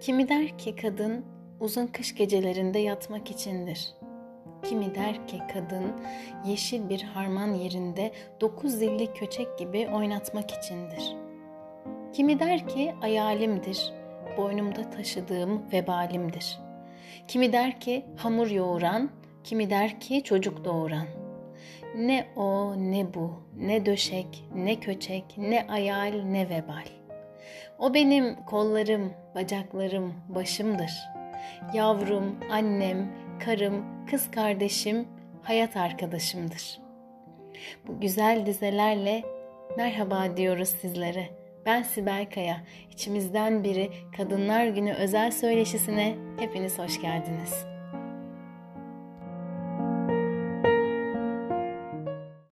Kimi der ki kadın uzun kış gecelerinde yatmak içindir. Kimi der ki kadın yeşil bir harman yerinde dokuz zilli köçek gibi oynatmak içindir. Kimi der ki hayalimdir, boynumda taşıdığım vebalimdir. Kimi der ki hamur yoğuran, kimi der ki çocuk doğuran. Ne o ne bu, ne döşek, ne köçek, ne ayal, ne vebal. O benim kollarım, bacaklarım, başımdır. Yavrum, annem, karım, kız kardeşim, hayat arkadaşımdır. Bu güzel dizelerle merhaba diyoruz sizlere. Ben Sibel Kaya. İçimizden biri Kadınlar Günü özel söyleşisine hepiniz hoş geldiniz.